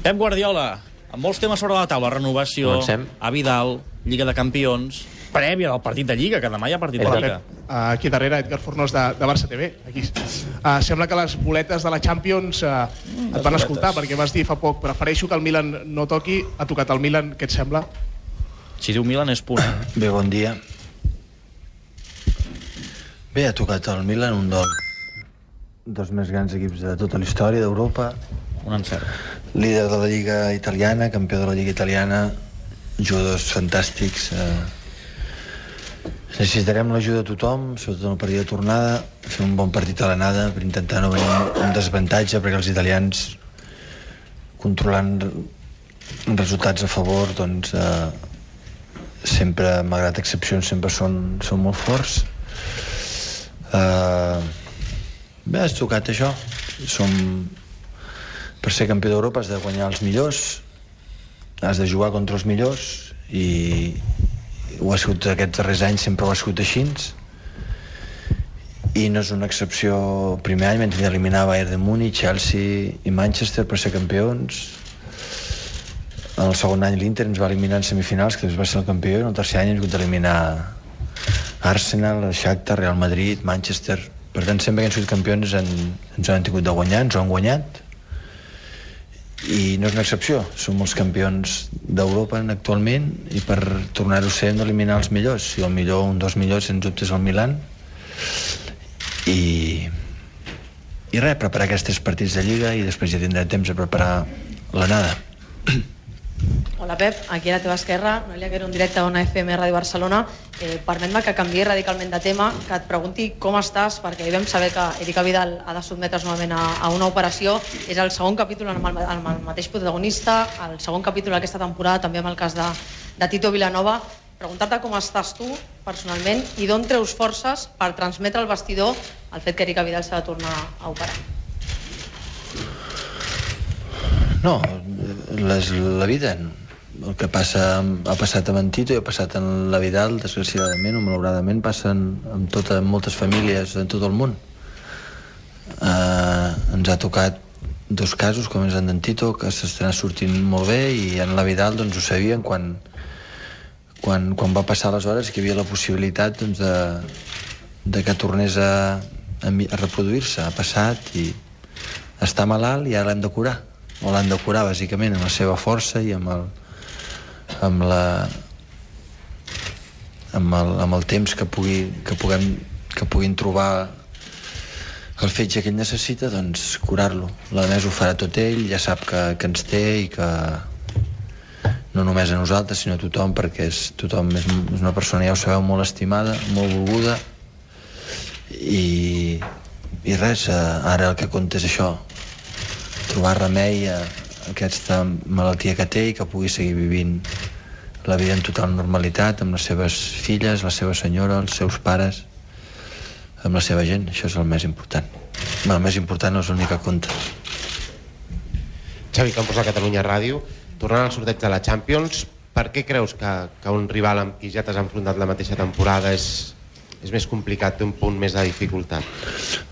Pep Guardiola, amb molts temes sobre la taula, renovació, Comencem. a Vidal, Lliga de Campions, prèvia del partit de Lliga, que demà hi ha partit de Hola, Lliga. Pep. Uh, aquí darrere, Edgar Fornós, de, de Barça TV. Aquí. Uh, sembla que les boletes de la Champions uh, et van boletes. escoltar, perquè vas dir fa poc prefereixo que el Milan no toqui. Ha tocat el Milan, què et sembla? Si diu Milan és punt? Bé, bon dia. Bé, ha tocat el Milan, un dels, dels més grans equips de tota la història d'Europa, Un encert. líder de la Lliga Italiana, campió de la Lliga Italiana, jugadors fantàstics. Eh... Necessitarem l'ajuda de tothom, sobretot en el partit de tornada, fer un bon partit a l'anada per intentar no venir amb desavantatge, perquè els italians, controlant resultats a favor, doncs, eh, sempre, malgrat excepcions, sempre són, són molt forts. Uh, bé, has tocat això. Som, per ser campió d'Europa has de guanyar els millors, has de jugar contra els millors i ho ha sigut aquests darrers anys, sempre ho ha sigut així. I no és una excepció el primer any vam tenir d'eliminar Bayern de Múnich, Chelsea i Manchester per ser campions. En el segon any l'Inter ens va eliminar en semifinals que després va ser el campió i en el tercer any ens ha hagut d'eliminar Arsenal, Shakhtar, Real Madrid, Manchester. Per tant sempre que hem sigut campions en, ens han tingut de guanyar, ens ho han guanyat i no és una excepció. Som els campions d'Europa actualment i per tornar-ho a ser hem d'eliminar els millors. I el millor, un dels millors sens dubte és el Milan. I i res, preparar aquests tres partits de Lliga i després ja tindrem temps a preparar l'anada Hola Pep, aquí a la teva esquerra, Noelia Quero, en directe a una FM Ràdio Barcelona. Eh, Permet-me que canviï radicalment de tema, que et pregunti com estàs, perquè ahir vam saber que Erika Vidal ha de sotmetre's novament a, a una operació. És el segon capítol amb el, amb el mateix protagonista, el segon capítol d'aquesta temporada, també amb el cas de, de Tito Vilanova. Preguntar-te com estàs tu, personalment, i d'on treus forces per transmetre al vestidor el fet que Erika Vidal s'ha de tornar a operar. No, les, vida, el que passa, ha passat amb en Tito i ha passat en la Vidal, desgraciadament o malauradament, passen amb, tota, amb moltes famílies en tot el món. Uh, ens ha tocat dos casos, com és en d'en Tito, que s'estan sortint molt bé, i en la Vidal doncs, ho sabien quan, quan, quan va passar les hores que hi havia la possibilitat doncs, de, de que tornés a, a reproduir-se. Ha passat i està malalt i ara l'hem de curar o l'han de curar bàsicament amb la seva força i amb el, amb la amb el, amb el temps que, pugui, que, puguem, que puguin trobar el fetge que ell necessita, doncs curar-lo. La més ho farà tot ell, ja sap que, que ens té i que no només a nosaltres, sinó a tothom, perquè és, tothom és, és una persona, ja ho sabeu, molt estimada, molt volguda, i, i res, eh, ara el que compta és això, trobar remei a aquesta malaltia que té i que pugui seguir vivint la vida en total normalitat amb les seves filles, la seva senyora, els seus pares, amb la seva gent. Això és el més important. Bé, el més important no és l'únic que compta. Xavi Campos a Catalunya Ràdio. Tornant al sorteig de la Champions, per què creus que, que un rival amb qui ja t'has enfrontat la mateixa temporada és, és més complicat, té un punt més de dificultat?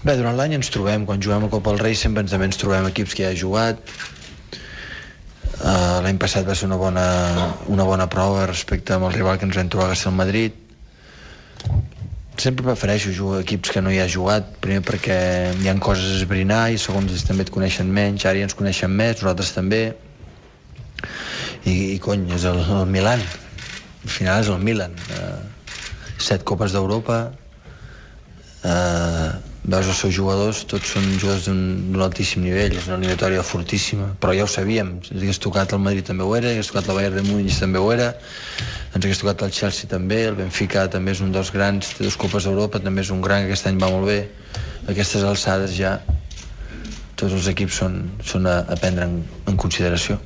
Bé, durant l'any ens trobem, quan juguem a Copa del Rei sempre ens, també ens trobem equips que ja ha jugat. Uh, L'any passat va ser una bona, una bona prova respecte amb el rival que ens vam trobar, que és el Madrid. Sempre prefereixo jugar a equips que no hi ha jugat, primer perquè hi han coses a esbrinar i segons ells també et coneixen menys, ara ja ens coneixen més, nosaltres també. I, i cony, és el, el Milan. Al final és el Milan. Uh, set copes d'Europa, eh, veus els seus jugadors, tots són jugadors d'un altíssim nivell, és una eliminatòria fortíssima, però ja ho sabíem, si hagués tocat el Madrid també ho era, hagués tocat la Bayern de Múnich també ho era, ens hagués tocat el Chelsea també, el Benfica també és un dels grans, té dues copes d'Europa, també és un gran, que aquest any va molt bé, aquestes alçades ja tots els equips són, són a, a prendre en, en consideració.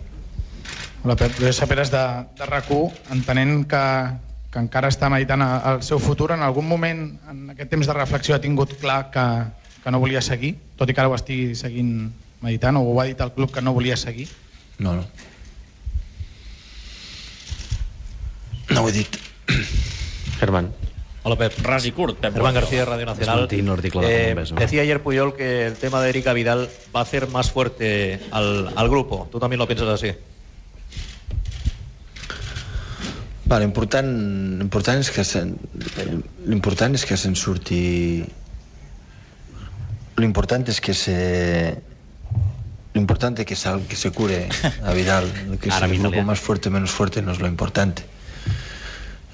Hola, Pep. Jo saperes de, de RAC1, entenent que, que encara està meditant el seu futur, en algun moment, en aquest temps de reflexió, ha tingut clar que, que no volia seguir, tot i que ara ho estigui seguint meditant, o ho ha dit al club que no volia seguir? No, no. No ho he dit. Germán. Hola, Pep. Ras i curt, Pep. Germán. García, Radio Nacional. Eh, decía ayer Puyol que el tema de Erika Vidal va a hacer más fuerte al, al grupo. ¿Tú también lo piensas así? Va, l'important l'important és que se'n l'important és que se'n surti l'important és que se Lo que, sal, que se cure a Vidal. Que Ahora mismo grupo ya. más fuerte o menos fuerte no es lo importante.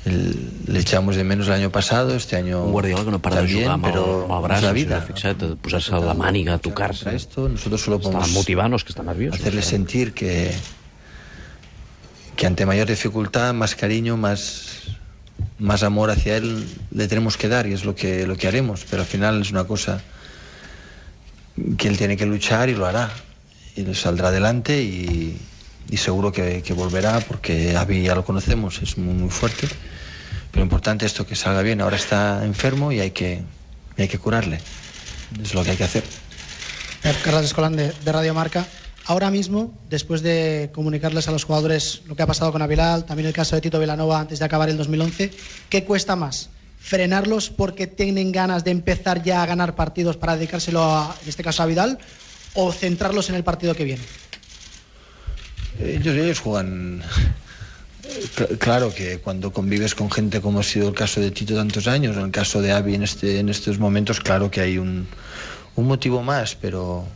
El- le echamos de menos el año pasado, este año Un Guardiola que no para de también, jugar amb el, pero amb el braç, es la vida. fixat, de posar-se la màniga, a tocar-se. Esto, nosotros solo podemos motivant, no és que està nerviós. hacerle sentir que, que ante mayor dificultad, más cariño, más, más amor hacia él le tenemos que dar y es lo que, lo que haremos. Pero al final es una cosa que él tiene que luchar y lo hará. Y le saldrá adelante y, seguro que, volverá porque Avi ya lo conocemos, es muy, fuerte. Pero importante es esto que salga bien. Ahora está enfermo y hay que, hay que curarle. Es lo que hay que hacer. Pep, Carlos Escolán de Radio Marca. Ahora mismo, después de comunicarles a los jugadores lo que ha pasado con Avilal, también el caso de Tito Vilanova antes de acabar el 2011, ¿qué cuesta más? ¿Frenarlos porque tienen ganas de empezar ya a ganar partidos para dedicárselo, a, en este caso a Vidal, o centrarlos en el partido que viene? Ellos, ellos juegan. Cl- Claro que cuando convives con gente como ha sido el caso de Tito tantos años, o el caso de Avi en, este, en estos momentos, claro que hay un, un motivo más, pero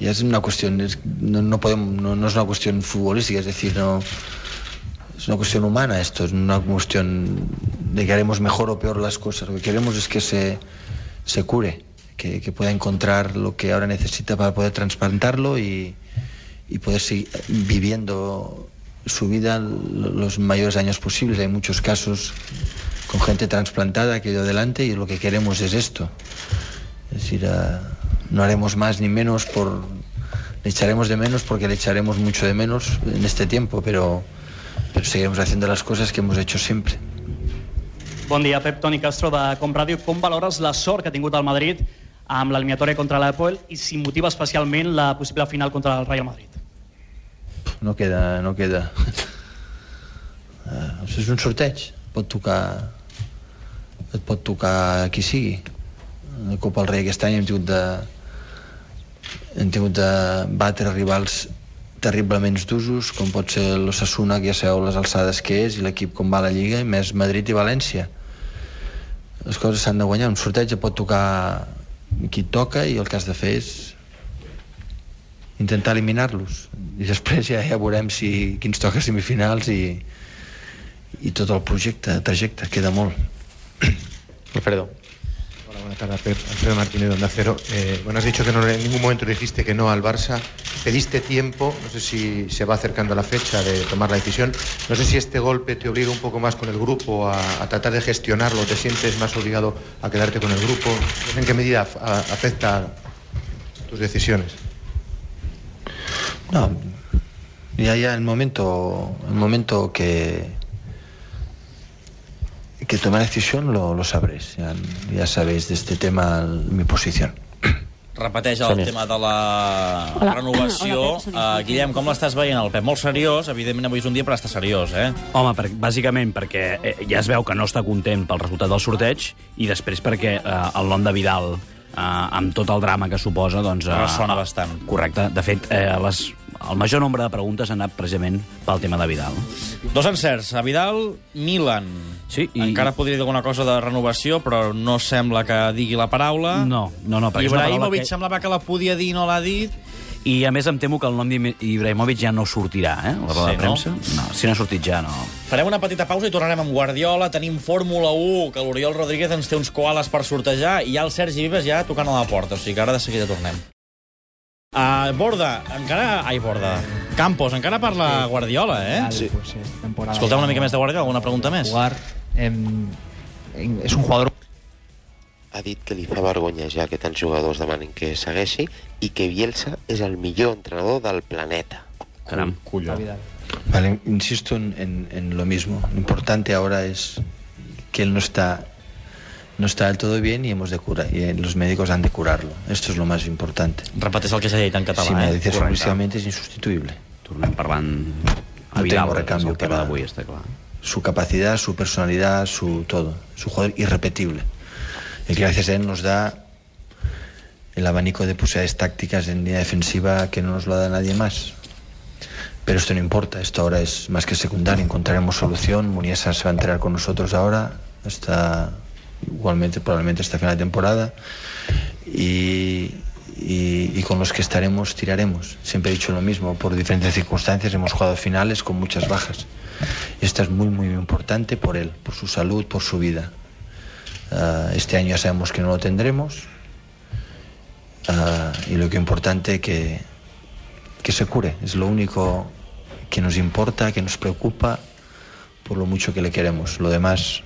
ya es una cuestión, es- no, no, es una cuestión futbolística, es decir, no, es una cuestión humana esto, es una cuestión de que haremos mejor o peor las cosas. Lo que queremos es que se, se cure, que, pueda encontrar lo que ahora necesita para poder trasplantarlo y, y poder seguir viviendo su vida los mayores años posibles. Hay muchos casos con gente trasplantada que ha adelante y lo que queremos es esto. Es decir, ah, no haremos más ni menos por... Le echaremos de menos porque le echaremos mucho de menos en este tiempo, pero, pero seguiremos haciendo las cosas que hemos hecho siempre. Bon dia, Pep Toni Castro de Com Ràdio. Com valores la sort que ha tingut el Madrid amb l'eliminatòria contra l'Apple i si motiva especialment la possible final contra el Real Madrid? No queda, no queda. Uh, és un sorteig. Pot tocar... Et pot tocar qui sigui. La Copa del Rei aquest any hem tingut de... Hem tingut de batre rivals terriblement d'usos, com pot ser l'Ossassuna, que ja sabeu les alçades que és, i l'equip com va a la Lliga, i més Madrid i València. Les coses s'han de guanyar. Un sorteig et pot tocar qui toca i el que has de fer és intentar eliminar-los i després ja, ja veurem si, qui ens toca semifinals i, i tot el projecte, trajecte, queda molt Alfredo. Alfredo Martínez, de Onda Cero. Eh, bueno, has dicho que no, en ningún momento dijiste que no al Barça. Pediste tiempo, no sé si se va acercando la fecha de tomar la decisión. No sé si este golpe te obliga un poco más con el grupo a, tratar de gestionarlo, te sientes más obligado a quedarte con el grupo. ¿En qué medida afecta tus decisiones? No, ya, ya el momento, el momento que que tomar decisión lo, lo sabréis. Ya, ya sabéis de este tema mi posición. Repeteix el tema de la Hola. renovació. Hola. Uh, Guillem, com l'estàs veient? El Pep molt seriós, evidentment avui és un dia per estar seriós, eh? Home, per, bàsicament perquè eh, ja es veu que no està content pel resultat del sorteig i després perquè eh, el nom de Vidal, eh, amb tot el drama que suposa, doncs... Eh, Ressona bastant. Correcte. De fet, eh, les, el major nombre de preguntes han anat precisament pel tema de Vidal. Dos encerts. A Vidal, Milan. Sí, I... Encara podria dir alguna cosa de renovació, però no sembla que digui la paraula. No, no, no, Ibrahimovic que- semblava que la podia dir i no l'ha dit. I a més em temo que el nom d'Ibrahimovic ja no sortirà, eh? La roda Sí, de premsa. No? si no ha sortit ja, no. Farem una petita pausa i tornarem amb Guardiola. Tenim Fórmula 1, que l'Oriol Rodríguez ens té uns koalas per sortejar, i ja el Sergi Vives ja tocant a la porta. O sigui que ara de seguida tornem. Uh, Borda, encara... Ai, Borda. Campos, encara parla Guardiola, eh? Sí. Pues, esta temporada Escolteu una mica més de Guardiola, alguna pregunta més? Jugar en, en- és un jugador ha dit que li fa vergonya ja que tants jugadors demanin que segueixi i que Bielsa és el millor entrenador del planeta. Caram. Colló. Vale, insisto en, en- en lo mismo. Lo importante ahora es que él no está, no está del todo bien y hemos de curar, y eh, los médicos han de curarlo. Esto es lo más importante. Repeteix el que s'ha dit en català, si me eh? dices exclusivamente es insustituible. Tornem parlant No a Vidal, tengo que recambio el tema para- d'avui, està clar. su capacidad, su personalidad, su todo. Es un jugador irrepetible. Y que gracias a él nos da el abanico de posibilidades tácticas en línea defensiva que no nos lo da nadie más. Pero esto no importa, esto ahora es más que secundario, encontraremos solución. Muniesa se va a entrenar con nosotros ahora, hasta igualmente probablemente hasta final de temporada. Y, y, con los que estaremos tiraremos. Siempre he dicho lo mismo, por diferentes circunstancias hemos jugado finales con muchas bajas. Esta es muy, muy importante por él, por su salud, por su vida. Ah, este año ya sabemos que no lo tendremos. Ah, y lo que es importante que, que se cure. Es lo único que nos importa, que nos preocupa, por lo mucho que le queremos. Lo demás,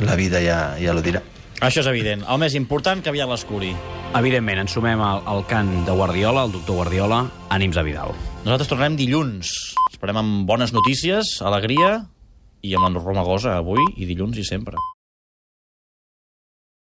la vida ya, ya lo dirá. Això és evident. El més important, que aviat les curi. Evidentment, ens sumem al, al cant de Guardiola, el doctor Guardiola, ànims a Vidal. Nosaltres tornem dilluns. Esperem amb bones notícies, alegria i amb la Romagosa avui i dilluns i sempre.